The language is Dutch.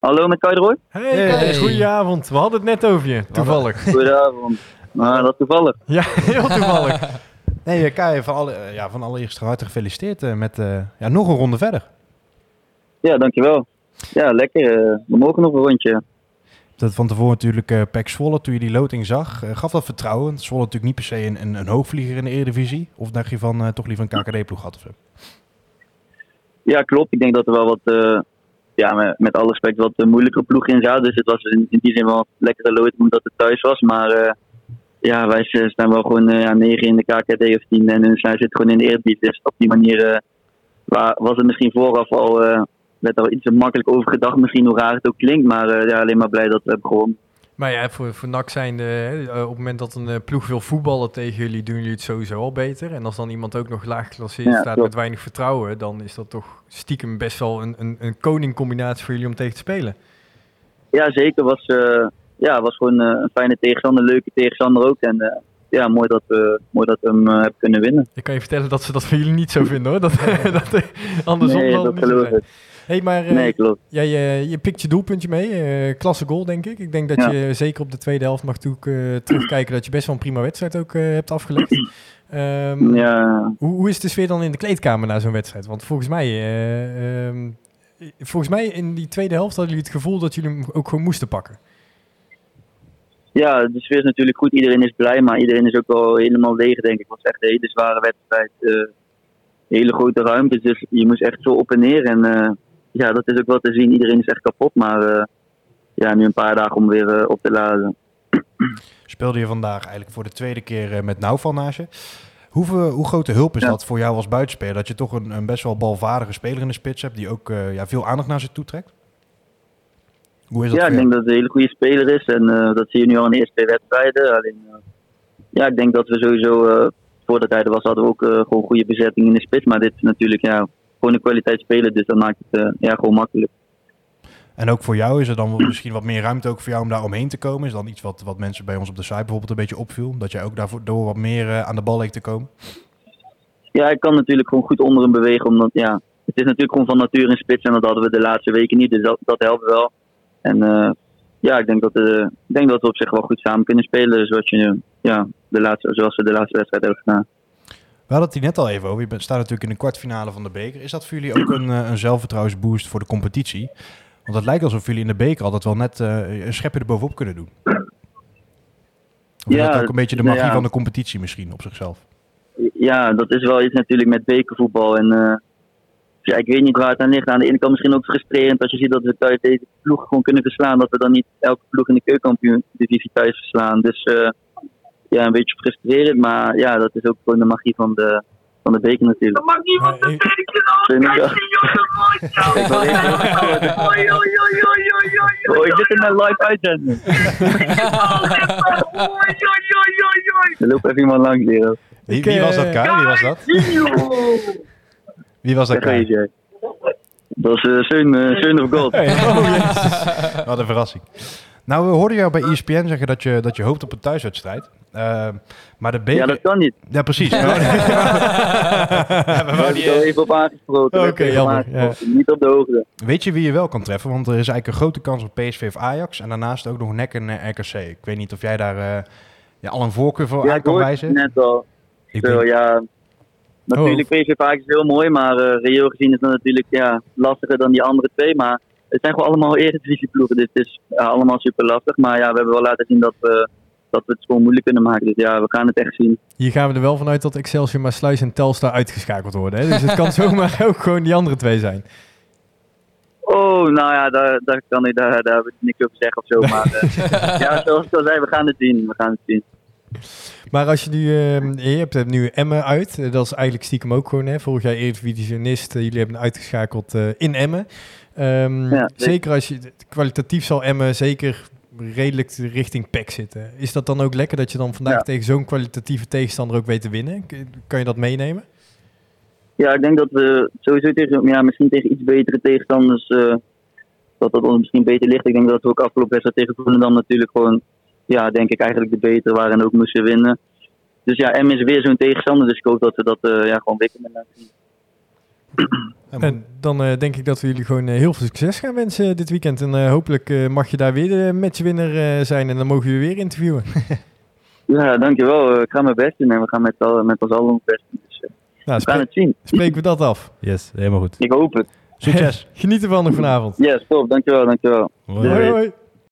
Hallo met Kai Roy? Hey, hey. goedenavond. We hadden het net over je, toevallig. Goedenavond. Nou, dat toevallig. Ja, heel toevallig. Nee, Kai, van, alle, ja, van allereerst harte gefeliciteerd uh, met uh, ja, nog een ronde verder. Ja, dankjewel. Ja, lekker. We mogen nog een rondje. Dat van tevoren natuurlijk uh, Pek Zwolle, toen je die loting zag, uh, gaf dat vertrouwen? Zwolle natuurlijk niet per se een, een, een hoogvlieger in de Eredivisie. Of dacht je van uh, toch liever een KKD-ploeg had of zo? Ja, klopt. Ik denk dat er wel wat, ja, met, alle respect, wat moeilijke ploeg in zat. Dus het was in, die zin wel een lekkere loting omdat het thuis was. Maar ja, wij staan wel gewoon ja, negen in de KKD of tien en zij zitten gewoon in de Eredivisie. Dus op die manier was het misschien vooraf al werd er iets makkelijk over gedacht, misschien hoe raar het ook klinkt. Maar ja, alleen maar blij dat we hebben. Maar ja, voor, voor NAC zijn de, op het moment dat een ploeg wil voetballen tegen jullie, doen jullie het sowieso al beter. En als dan iemand ook nog laag geklasseerd ja, staat met weinig vertrouwen, dan is dat toch stiekem best wel een, een, een koningcombinatie voor jullie om tegen te spelen. Ja, zeker. Was, uh, ja, was gewoon een fijne tegenstander, een leuke tegenstander ook. En ja, mooi dat we, mooi dat we hem hebben kunnen winnen. Ik kan je vertellen dat ze dat voor jullie niet zo vinden hoor. Dat, dat andersom nee, dat geloof ik. Hey, maar uh, nee, klopt. Jij, uh, je pikt je doelpuntje mee. Klasse goal, denk ik. Ik denk dat ja. je zeker op de tweede helft mag toe, terugkijken dat je best wel een prima wedstrijd ook hebt afgelegd. Um, ja. hoe, hoe, is de sfeer dan in de kleedkamer na zo'n wedstrijd? Want volgens mij, um, volgens mij in die tweede helft hadden jullie het gevoel dat jullie hem ook gewoon moesten pakken. Ja, de sfeer is natuurlijk goed. Iedereen is blij, maar iedereen is ook wel helemaal leeg, denk ik. Het was echt een hele zware wedstrijd. hele grote ruimtes, dus je moest echt zo op en neer. En ja, dat is ook wel te zien. Iedereen is echt kapot, maar uh, ja, nu een paar dagen om weer uh, op te laden. Speelde je vandaag eigenlijk voor de tweede keer uh, met Nauwval naast je. Hoe, hoe grote hulp is ja. dat voor jou als buitenspeler? Dat je toch een, een, best wel balvaardige speler in de spits hebt die ook ja, veel aandacht naar zich toe trekt? Hoe is dat ja, ik denk dat het een hele goede speler is en dat zie je nu al in de eerste twee wedstrijden. Alleen, ja, ik denk dat we sowieso voor de tijden was hadden we ook gewoon goede bezetting in de spits. Maar dit is natuurlijk ja, gewoon een kwaliteit spelen. Dus dat maakt het ja, gewoon makkelijk. En ook voor jou is er dan misschien wat meer ruimte ook voor jou om daar omheen te komen? Is dan iets wat, wat mensen bij ons op de site bijvoorbeeld een beetje opviel? Dat jij ook daardoor wat meer uh, aan de bal leek te komen? Ja, ik kan natuurlijk gewoon goed onder hem bewegen. Omdat ja, het is natuurlijk gewoon van nature een spits en dat hadden we de laatste weken niet. Dus dat, dat helpt wel. En uh, ja, ik denk, dat, uh, ik denk dat we op zich wel goed samen kunnen spelen. Zoals, je, ja, de laatste, zoals we de laatste wedstrijd hebben gedaan. We hadden het hier net al even over. Je staat natuurlijk in de kwartfinale van de beker. Is dat voor jullie ook een, een zelfvertrouwensboost voor de competitie? Want het lijkt alsof jullie in de beker altijd wel net uh, een schepje erbovenop kunnen doen. Of ja, is dat ook een beetje de magie ja. van de competitie misschien op zichzelf? Ja, dat is wel iets natuurlijk met bekervoetbal. En uh, ja, ik weet niet waar het aan ligt. Aan de ene kant misschien ook frustrerend als je ziet dat we thuis deze ploeg gewoon kunnen verslaan. Dat we dan niet elke ploeg in de keukenkampioen divisie thuis verslaan. Dus uh, ja, een beetje frustrerend. Maar ja, dat is ook gewoon de magie van de, van de beker natuurlijk. Dat mag niemand de beker Oh, ik zit in een live uitzending. Er loopt even iemand langs hier. Wie, wie was dat, Kai? Wie was dat? Wie was dat? Dat is uh, Seun, uh, Seun of God. Oh, Wat een verrassing. Nou, we hoorden jou bij ESPN zeggen dat je, dat je hoopt op een thuiswedstrijd. Uh, maar de beker... Ja, dat kan niet. Ja, precies. ja, we hebben die al even op aangesproken. Oké, okay, jammer. Ja. Niet op de hoogte. Weet je wie je wel kan treffen? Want er is eigenlijk een grote kans op PSV of Ajax. En daarnaast ook nog NEC en RKC. Ik weet niet of jij daar uh, ja, al een voorkeur voor ja, aan kan wijzen. net al. Ik Zo, ja, natuurlijk oh. PSV of Ajax is heel mooi. Maar reëel gezien is dat natuurlijk ja, lastiger dan die andere twee. Maar het zijn gewoon allemaal eredivisieploegen. Dus het is allemaal super lastig. Maar ja, we hebben wel laten zien dat we, dat we het gewoon moeilijk kunnen maken. Dus ja, we gaan het echt zien. Hier gaan we er wel vanuit dat Excelsior, Maasluis en Telstar uitgeschakeld worden. Hè? Dus het kan zomaar ook gewoon die andere twee zijn. Oh, nou ja, daar, daar kan ik daar, daar heb ik niks over zeggen of zo. Maar uh, ja, zoals ik al zei, we gaan het zien. We gaan het zien. Maar als je nu, uh, je hebt nu Emmen uit, dat is eigenlijk stiekem ook gewoon, hè, vorig jaar Eredivisionist, uh, jullie hebben uitgeschakeld uh, in Emmen. Um, ja, zeker als je kwalitatief zal Emmen zeker redelijk richting PEC zitten. Is dat dan ook lekker dat je dan vandaag ja. tegen zo'n kwalitatieve tegenstander ook weet te winnen? Kan je dat meenemen? Ja, ik denk dat we sowieso tegen, ja, misschien tegen iets betere tegenstanders, dat dat ons misschien beter ligt. Ik denk dat we ook afgelopen wedstrijd tegen dan natuurlijk gewoon, ja, denk ik eigenlijk de betere waren en ook moesten winnen. Dus ja, M is weer zo'n tegenstander, dus ik hoop dat we dat uh, ja, gewoon weer kunnen laten zien. En dan denk ik dat we jullie gewoon heel veel succes gaan wensen dit weekend. En hopelijk mag je daar weer de matchwinner zijn en dan mogen we weer interviewen. ja, dankjewel. Ik ga mijn best doen en we gaan met, al, met ons allen ons best doen. Dus, nou, we gaan het zien. Spreken we dat af. Yes, helemaal goed. Ik hoop het. Succes. Geniet ervan nog vanavond. Yes, top. Dankjewel, dankjewel. Hoi. hoi.